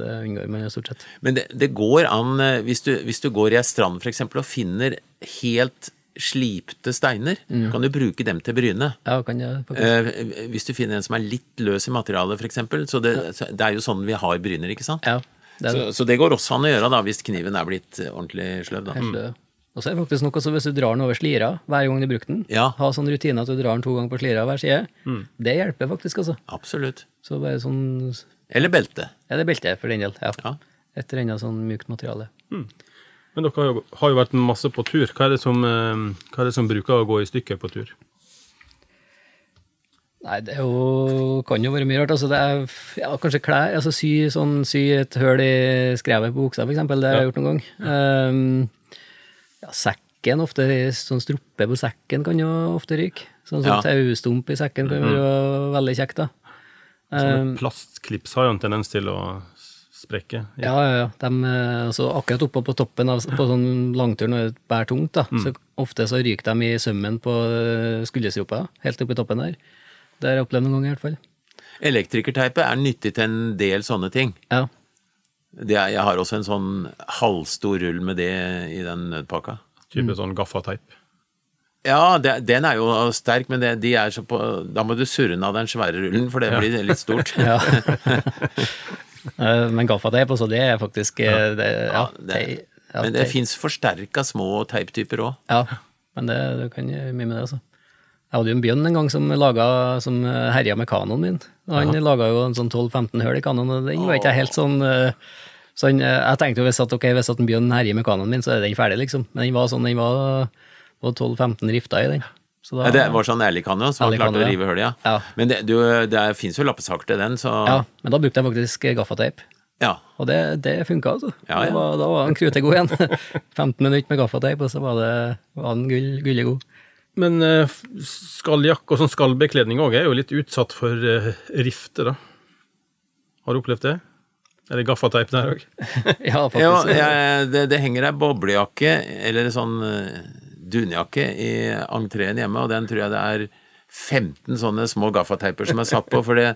det unngår man jo stort sett. Men det, det går an, eh, hvis du, hvis du går i ei strand eksempel og finner helt slipte steiner. Kan du bruke dem til bryne. Ja, kan jeg. Eh, hvis du finner en som er litt løs i materialet, f.eks. Så det, så det er jo sånn vi har bryner, ikke sant? Ja, det Så, så det går også an å gjøre da, hvis kniven er blitt ordentlig sløv. da. Og så er det faktisk noe så hvis du drar den over slira hver gang du bruker den, Ja. ha sånn rutine at du drar den to ganger på slira hver side, det hjelper faktisk, altså. Absolutt. Så bare sånn Eller belte. Ja, det er belte for den del. Ja. Ja. Et eller annet sånn mykt materiale. Men dere har jo, har jo vært masse på tur. Hva er, det som, eh, hva er det som bruker å gå i stykker på tur? Nei, det er jo, kan jo være mye rart. Altså, det er ja, kanskje klær. Altså, sy, sånn, sy et høl i skrevet på buksa, eksempel. Det har jeg gjort noen gang. Um, ja, sekken, ofte sånn struppe på sekken kan jo ofte ryke. Sånn, sånn Ja. taustump i sekken kan jo være veldig kjekt, da. Sånne Plastklips har jo en tendens til å sprekke. Ja, ja, ja. De, eh, altså, akkurat oppe på toppen av på sånn langtur når det bærer tungt, da, så ofte så ryker de i sømmen på eh, skulderstropa, helt oppe i toppen der. Det har jeg opplevd noen ganger, i hvert fall. Elektrikerteipet er nyttig til en del sånne ting. Ja. Det er, jeg har også en sånn halvstor rull med det i den nødpakka. Type sånn gaffateip. Ja, det, den er jo sterk, men det, de er så på Da må du surre den av den svære rullen, for det blir litt stort. Ja. Eh, Men gaffateip også, det er faktisk Ja. det, ja, det, ja, men det fins forsterka små teiptyper òg. Ja, men det, du kan gjøre mye med det, altså. Jeg hadde jo en bjørn en gang som laga, som herja med kanonen min. Og han laga jo en sånn 12-15 høl i kanonen, og den var ikke helt sånn eh, sånn, eh, Jeg tenkte jo hvis at, okay, hvis at en bjørn herjer med kanonen min, så er den ferdig, liksom. Men den var sånn, den var, var 12-15 rifter i den. Så da, Ja, det var sånn ærlig-kanne som Ærlig klart å rive hullet, ja. Ja. Men det, du, det fins jo lappesaker til den, så ja, men da brukte jeg faktisk gaffateip. ja. Og det, det funka, altså. Ja, ja. Det var, da var han krute god igjen. 15 minutter med gaffateip, og så var, det, var han gull, gullig god. Men uh, skalljakke og sånn skallbekledning òg er jo litt utsatt for uh, rifter, da. Har du opplevd det? Er det gaffateip der òg? ja, faktisk. ja jeg, det, det henger ei boblejakke eller sånn eh, dunjakke i entreen hjemme, og den tror jeg det er 15 sånne små gaffateiper som er satt på. For det,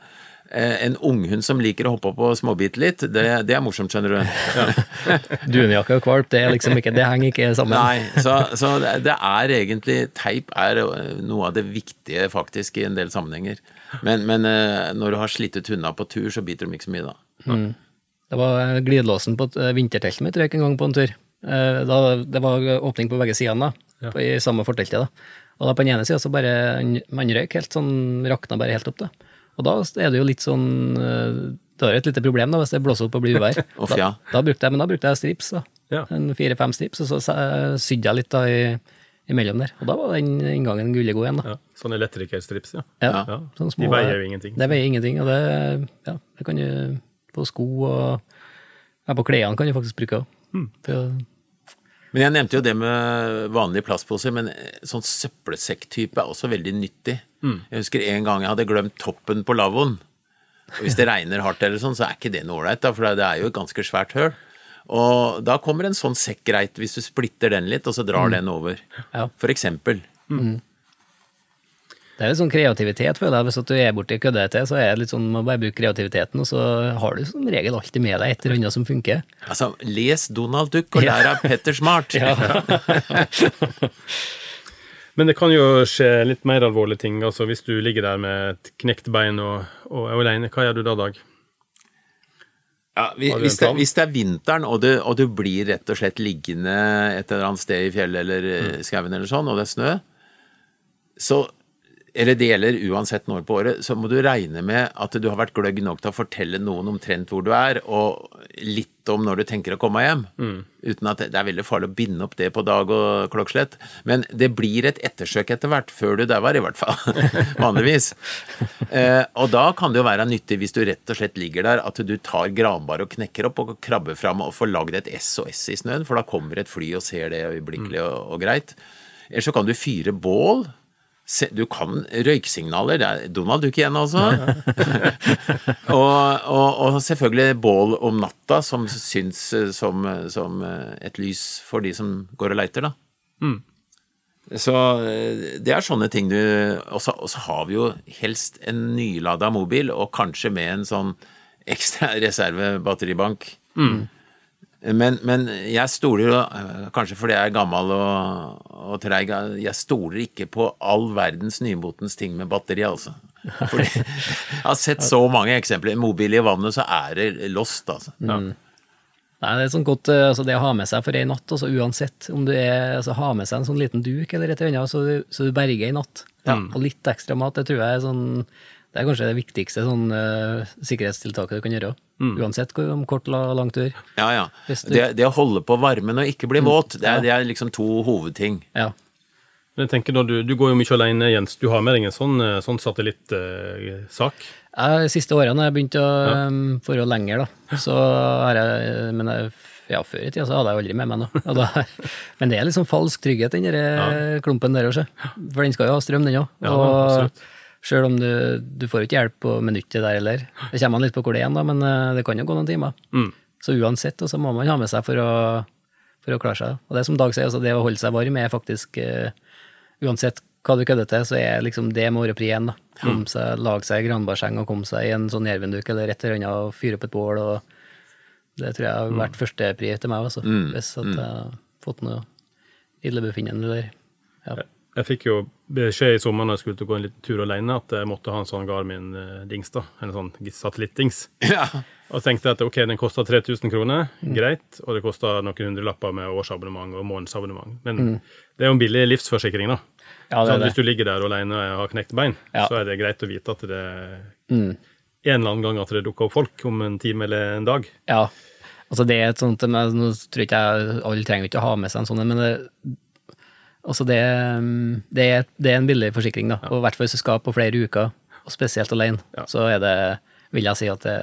eh, en unghund som liker å hoppe opp og småbite litt, det, det er morsomt, skjønner du. Dunjakke og kvalp, det, er liksom ikke, det henger ikke sammen. Nei, så, så det, er egentlig Teip er eh, noe av det viktige, faktisk, i en del sammenhenger. Men, men eh, når du har slitt ut hundene på tur, så biter de ikke så mye, da. Det var glidelåsen på vinterteltet mitt røyk en gang på en tur. Da, det var åpning på begge sidene, da, på, i samme forteltet. da. Og da på den ene sida så bare man røyk helt sånn, rakna bare helt opp. da. Og da er det jo litt sånn eh, Det er jo et lite problem da, hvis det blåser opp og blir uvær. Da, da brukte jeg, men da brukte jeg strips. da. Ja. En fire-fem strips, og så sydde jeg litt da i, imellom der. Og da var den inngangen gullig god igjen. da. Ja. sånne elektrikerstrips, ja. Ja, ja. sånn De veier jo ingenting. Det veier ingenting, og det, ja, det kan du på sko og ja, på klærne kan du faktisk bruke òg. Hmm. Men jeg nevnte jo det med vanlige plastposer, men sånn søppelsekktype er også veldig nyttig. Jeg husker en gang jeg hadde glemt toppen på lavvoen. Hvis det regner hardt eller sånn, så er ikke det noe ålreit, for det er jo et ganske svært høl. Og da kommer en sånn sekk greit, hvis du splitter den litt, og så drar den over. Ja. For eksempel. Det er litt sånn kreativitet, føler jeg. Hvis at du er borti køddete, så er det litt sånn, man bare bruke kreativiteten, og så har du som regel alltid med deg et eller annet som funker. Altså, les Donald Duck og lær av Petter Smart. Men det kan jo skje litt mer alvorlige ting. altså Hvis du ligger der med et knekt bein og, og er alene, hva gjør du da, Dag? Ja, hvis, det, hvis det er vinteren, og du, og du blir rett og slett liggende et eller annet sted i fjellet eller Mm. eh, skauen eller sånn, og det er snø, så eller det gjelder uansett når på året, så må du regne med at du har vært gløgg nok til å fortelle noen omtrent hvor du er, og litt om når du tenker å komme hjem. Mm. Uten at det er veldig farlig å binde opp det på dag og klokkeslett. Men det blir et ettersøk etter hvert, før du dauer i hvert fall. Vanligvis. Eh, og da kan det jo være nyttig, hvis du rett og slett ligger der, at du tar granbar og knekker opp og krabber fram og får lagd et SOS i snøen, for da kommer et fly og ser det øyeblikkelig og, og greit. Eller så kan du fyre bål. Du kan røyksignaler. Det er Donald Duck igjen, altså. og, og, og selvfølgelig bål om natta, som syns som, som et lys for de som går og leiter, da. Så eh, det er sånne ting du Og så har vi jo helst en nylada mobil, og kanskje med en sånn ekstra reservebatteribank. Men, men jeg stoler jo, eh, kanskje fordi jeg er gammel og, og treig, jeg stoler ikke på all verdens nymotens ting med batteri, altså. Fordi jeg har sett så mange eksempler. Mobil i vannet, så er det lost, altså. Nei, det er sånn godt eh, altså det å ha med seg for ei natt, altså uansett om du er altså Ha med seg en sånn liten duk eller et eller annet, så du, så du berger ei natt. Og litt ekstra mat, det tror jeg er sånn Det er kanskje det viktigste sånn uh, sikkerhetstiltaket du kan gjøre. Uansett om kort eller lang tur. Ja, ja. Det, det å holde på varmen og ikke bli våt, det er, det er liksom to hovedting. Ja. Men jeg tenker da, du, du går jo mye alene, Jens. Du har med deg en sånn, eh, sånn satellittsak. De siste årene har jeg begynt å um, dra lenger, da. Så har jeg Men jeg, ja, før i tida så hadde jeg aldri med meg noe. Da, men det er liksom falsk trygghet, den der eh, klumpen der også. For den skal jo ha strøm, den òg. Ja, og absolutt. Sjøl om du, du får ikke hjelp på minuttet der heller. Det kommer an litt på hvor det er, da, men eh, det kan jo gå noen timer. Mm. Så uansett, så må man ha med seg for å, for å klare seg. Og det som Dag sier, altså det å holde seg varm er faktisk uh, Uansett hva du kødder til, så er liksom det må være prien. da. Komme seg, Lage seg i granbasseng og komme seg i en sånn jervenduk eller et eller annet og fyre opp et bål. og Det tror jeg har vært førstepri til meg, altså. Hvis at jeg har fått noe illebefinnende eller ja. Jeg fikk jo beskjed i sommer når jeg skulle gå en liten tur alene, at jeg måtte ha en sånn Garmin-dings, da. En sånn satellittdings. Ja. Og tenkte at ok, den kosta 3000 kroner, greit, og det kosta noen hundrelapper med årsabonnement og månedsabonnement. Men det er jo en billig livsforsikring, da. Ja, det Så hvis du ligger der alene og har knekt bein, Ja. så er det greit å vite at det en eller annen gang at det dukker opp folk om en time eller en dag. Ja. Altså det er et sånt, men Nå tror ikke jeg alle trenger ikke å ha med seg en sånn, men det, altså det, det, er, det er en billig forsikring. da, og i hvert fall hvis du skal på flere uker, og spesielt alene, Ja. så er det, vil jeg si at det,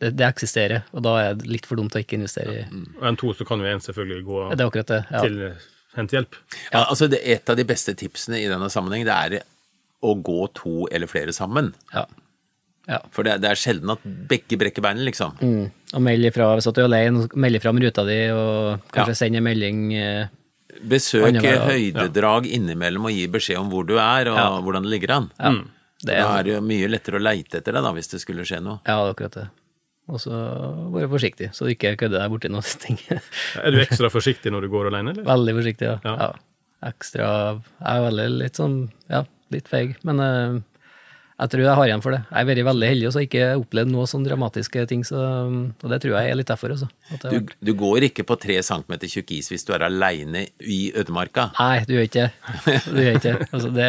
det, det eksisterer. Og da er det litt for dumt å ikke investere i Og en to så kan jo en selvfølgelig gå Det er akkurat det. Ja. til hente hjelp. Ja, altså det, Et av de beste tipsene i denne sammenheng, det er å gå to eller flere sammen. Ja. ja. For det, det er sjelden at begge brekker beinet, liksom. Mm. Og meld ifra hvis du er alene, meld ifra om ruta di, og kanskje Ja. send en melding. Besøk høydedrag innimellom og gi beskjed om hvor du er, og Ja. hvordan det ligger an. Ja, det Da er, er det jo mye lettere å leite etter deg, da, hvis det skulle skje noe. ja, det er akkurat det. Og så være forsiktig, så du ikke kødder deg borti noen ting. Er du ekstra forsiktig når du går alene, eller? Veldig forsiktig, ja. Ja. ja. Ekstra Jeg er veldig litt sånn, ja, litt feig, men eh, jeg tror jeg har igjen for det. Jeg har vært veldig heldig og ikke opplevd noe sånn dramatiske ting, så, og det tror jeg er litt derfor også. Du, du går ikke på tre centimeter tjukk is hvis du er aleine i ødemarka. Nei, du gjør ikke. Du gjør ikke. Altså, det.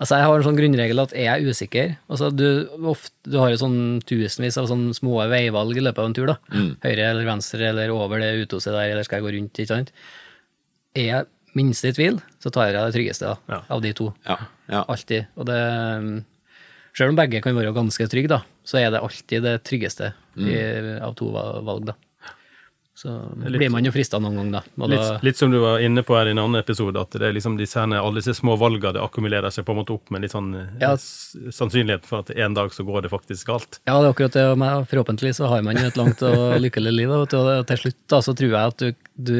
Altså, jeg har en sånn grunnregel at er jeg usikker altså, du, ofte, du har jo sånn tusenvis av sånne små veivalg i løpet av en tur. da. Høyre eller venstre eller over det uthuset der, eller skal jeg gå rundt? ikke sant? Er jeg minst i tvil, så tar jeg det tryggeste da, Ja. av de to. Ja, ja. Alltid. Og det Selv om begge kan være ganske trygge, da, så er det alltid det tryggeste i, av to valg, da. Så blir man jo frista noen gang, da. Da Litt, litt som du var inne på her i en annen episode, at det er liksom disse, her- alle disse små valgene det akkumulerer seg på en måte opp med litt sånn eh, Ja. sannsynlighet for at en dag så går det faktisk galt. Ja, det er akkurat det. Med, forhåpentlig så har man jo et langt og lykkelig liv. Og til slutt da, så tror jeg at du, du,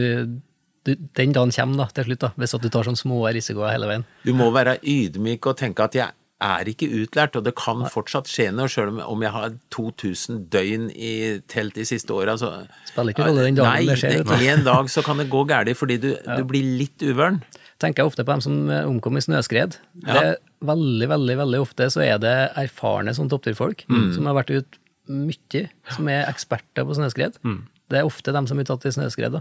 du Den dagen kommer da, til slutt, da, hvis at du tar sånne små risikoer hele veien. Du må være ydmyk og tenke at jeg er ikke utlært, og det kan fortsatt skje noe, sjøl om, jeg har 2000 døgn i telt de siste åra. Altså, Spiller ikke rolle den dagen Nei, det skjer, Nei, en dag så kan det gå galt fordi du, du blir litt uvøren. Tenker jeg ofte på dem som eh, omkom i snøskred. Det er veldig, veldig veldig ofte så er det erfarne sånn toppturfolk som har vært ute mye, som er eksperter på snøskred. Det er ofte dem som blir tatt i snøskred. da.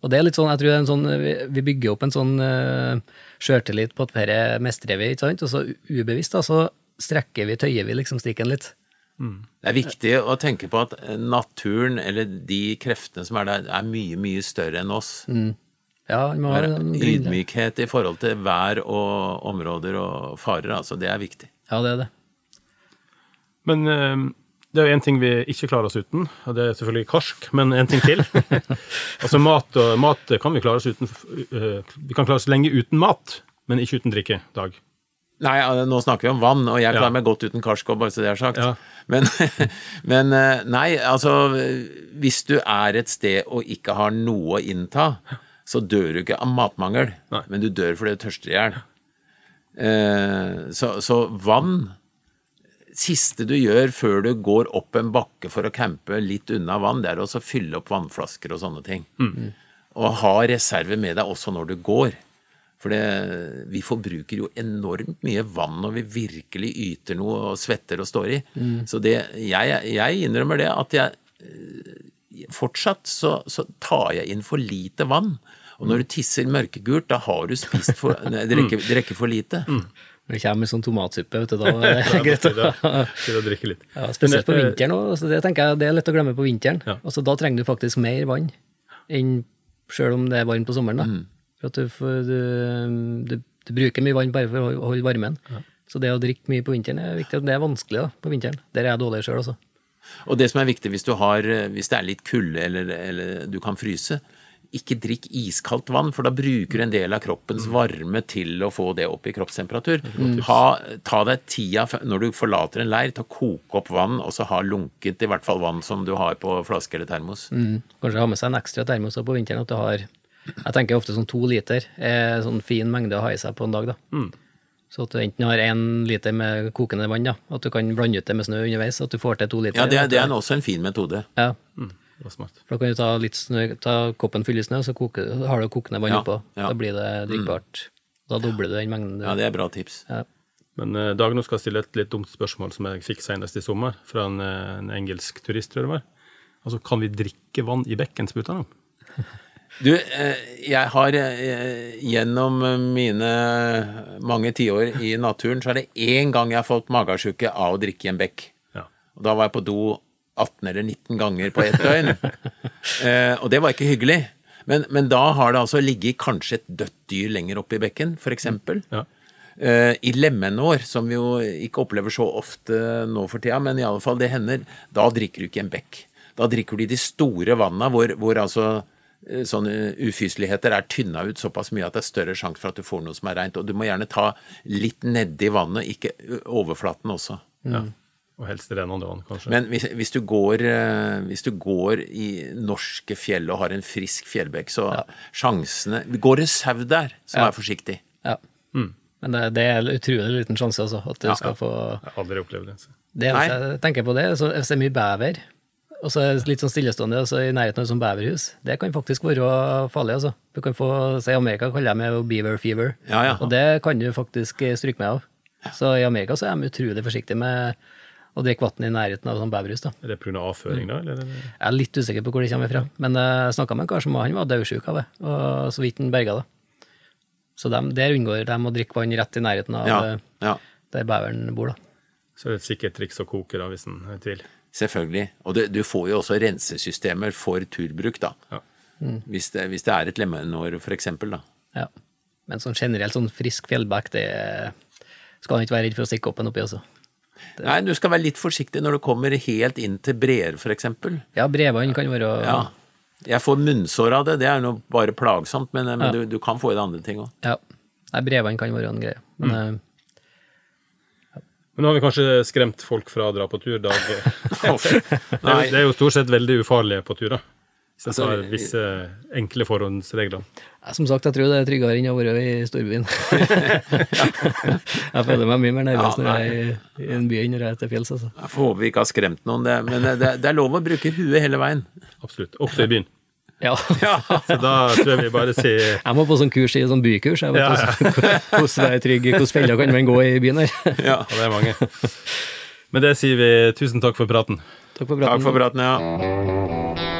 Og det er litt sånn, jeg tror det er en sånn, vi, vi bygger opp en sånn uh, sjøltillit på at dette mestrer vi, ikke sant? Og så ubevisst da, så strekker vi, tøyer vi liksom strikken litt. Det er viktig å tenke på at naturen, eller de kreftene som er der, er mye, mye større enn oss. Ja, vi må Ydmykhet i forhold til vær og områder og farer, altså. Det er viktig. Ja, det er det. Men eh, det er en ting vi ikke klarer oss uten, og det er selvfølgelig karsk, men en ting til. altså mat, og, mat kan vi klare oss uten uh, Vi kan klare oss lenge uten mat, men ikke uten drikke. Dag. Nei, nå snakker vi om vann, og jeg klarer Ja. meg godt uten karsk, bare så det er sagt. Ja. Men, men eh, nei, altså Hvis du er et sted og ikke har noe å innta, så dør du ikke av matmangel, Nei. men du dør fordi du tørster i hjel. Uh, så, så vann siste du gjør før du går opp en bakke for å campe litt unna vann, det er å fylle opp vannflasker og sånne ting. Og ha reserve med deg også når du går. For det, vi forbruker jo enormt mye vann når vi virkelig yter noe og svetter og står i. Så det, jeg, jeg innrømmer det at jeg eh, fortsatt så, så tar jeg inn for lite vann. Og når du tisser mørkegult, da har du spist for, drikker, for lite. Når det kommer sånn tomatsuppe, vet du, da er det greit å å, drikke litt. ja, Spesielt på eh, vinteren òg. Altså, det tenker jeg det er lett å glemme på vinteren. Ja. Altså, da trenger du faktisk mer vann enn sjøl om det er varmt på sommeren. Da. For at du, får, du, du, du bruker mye vann bare for å holde- varmen. Ja. Så det å drikke mye på vinteren er viktig. Det er vanskelig da, på vinteren. Der er jeg dårlig sjøl, altså. Og det som er viktig hvis, du har, hvis det er litt kulde eller, eller du kan fryse, ikke drikk iskaldt vann, for da bruker du en del av kroppens varme til å få det opp i kroppstemperatur. Ha, ta deg tida når du forlater en leir til å koke opp vann, og så ha lunket i hvert fall vann som du har på flaske eller termos. Kanskje ha med seg en ekstra termos på vinteren. at du har, Jeg tenker ofte sånn to liter er sånn fin mengde å ha i seg på en dag. da. Så at du enten har én liter med kokende vann, da, at du kan blande ut det med snø underveis. At du får til to liter. Ja, det er, det er også en fin metode. ja, smart. For Da kan du ta litt snø, ta koppen full i snø, så koke, har du kokende vann Ja, oppå. ja. Da blir det drikkbart. Da dobler du den mengden. du- Ja, det er bra tips. Ja. Men eh, Dag, nå skal jeg stille et litt dumt spørsmål som jeg fikk senest i sommer, fra en, eh, en engelsk turist, tror jeg det var. Altså, kan vi drikke vann i bekken, spurte han om. Du, eh, jeg har eh, gjennom mine mange tiår i naturen, så er det én gang jeg har fått magesjuke av å drikke i en bekk. Ja. Og da var jeg på do 18 eller 19 ganger på ett døgn. eh, og det var ikke hyggelig. Men, men da har det altså ligget kanskje et dødt dyr lenger oppe i bekken, f.eks. Ja. Eh, I lemenår, som vi jo ikke opplever så ofte nå for tida, men i alle fall det hender, da drikker du ikke en bekk. Da drikker du i de store vanna hvor, hvor altså eh, sånne ufyseligheter er tynna ut såpass mye at det er større sjanse for at du får noe som er reint. Og du må gjerne ta litt nedi vannet, ikke overflaten også. ja. Og helst rennende vann, kanskje. Men hvis, hvis, du går, eh, hvis du går i norske fjell og har en frisk fjellbekk, så sjansene Går det sau der, så Ja. vær forsiktig. Ja. Men det, det er utrolig liten sjanse, altså, at du Ja. skal få jeg har aldri opplevd det. så. Det eneste jeg tenker på det, er så- hvis det er mye bever, og så er det litt sånn stillestående altså, i nærheten av et sånt beverhus, det kan faktisk være farlig, altså. Du kan få, se I Amerika kaller de det beaver fever, Ja, ja. og det kan du faktisk stryke med av. Så i Amerika så er de utrolig forsiktige med å drikke vann i nærheten av sånn beverhus. da. Er det pga. avføring, da? Eller? er Jeg er litt usikker på hvor det kommer fra, men jeg snakka med en kar som han var dødsjuk av det, og så vidt han berga det. Så de, der unngår de å drikke vann rett i nærheten av Ja, eh, ja. der beveren bor. da. Så er det et sikkert triks å koke, da, hvis en er i tvil. Selvfølgelig. Og det, du får jo også rensesystemer for turbruk, da. Ja. Hvis, det, hvis det er et lemenår, eksempel, da. Ja. Men sånn generelt sånn frisk fjellbekk, det skal han ikke være redd for å stikke opp en oppi, altså. Nei, du skal være litt forsiktig når du kommer helt inn til breer, eksempel. Ja, bredbånd kan være Ja. Jeg får munnsår av det, det er nå bare plagsomt, men, men Ja. du, du kan få i deg andre ting òg. ja. Nei, bredbånd kan være en greie. Men eh, Men nå har vi kanskje skremt folk fra å dra på tur, Dag. Det er, jo- er stort sett veldig ufarlige på tur, da. Det Altså, visse enkle forhåndsregler. Som sagt, jeg tror det er tryggere enn å være i storbyen. jeg føler meg mye mer nervøs Ja, når jeg er i, i en by enn når jeg er til fjells, altså. Jeg får håpe vi ikke har skremt noen, det, men det, det er lov å bruke huet hele veien. Absolutt. Også i byen. Ja. Så da tror jeg vi bare sier Jeg må på sånn kurs i sånn bykurs. Jeg vet Ja, hvordan- hvordan være trygg, hvordan feller kan man gå i byen her. Ja. Ja, det er mange. Med det sier vi tusen takk for praten. Takk for praten. Takk for praten, ja.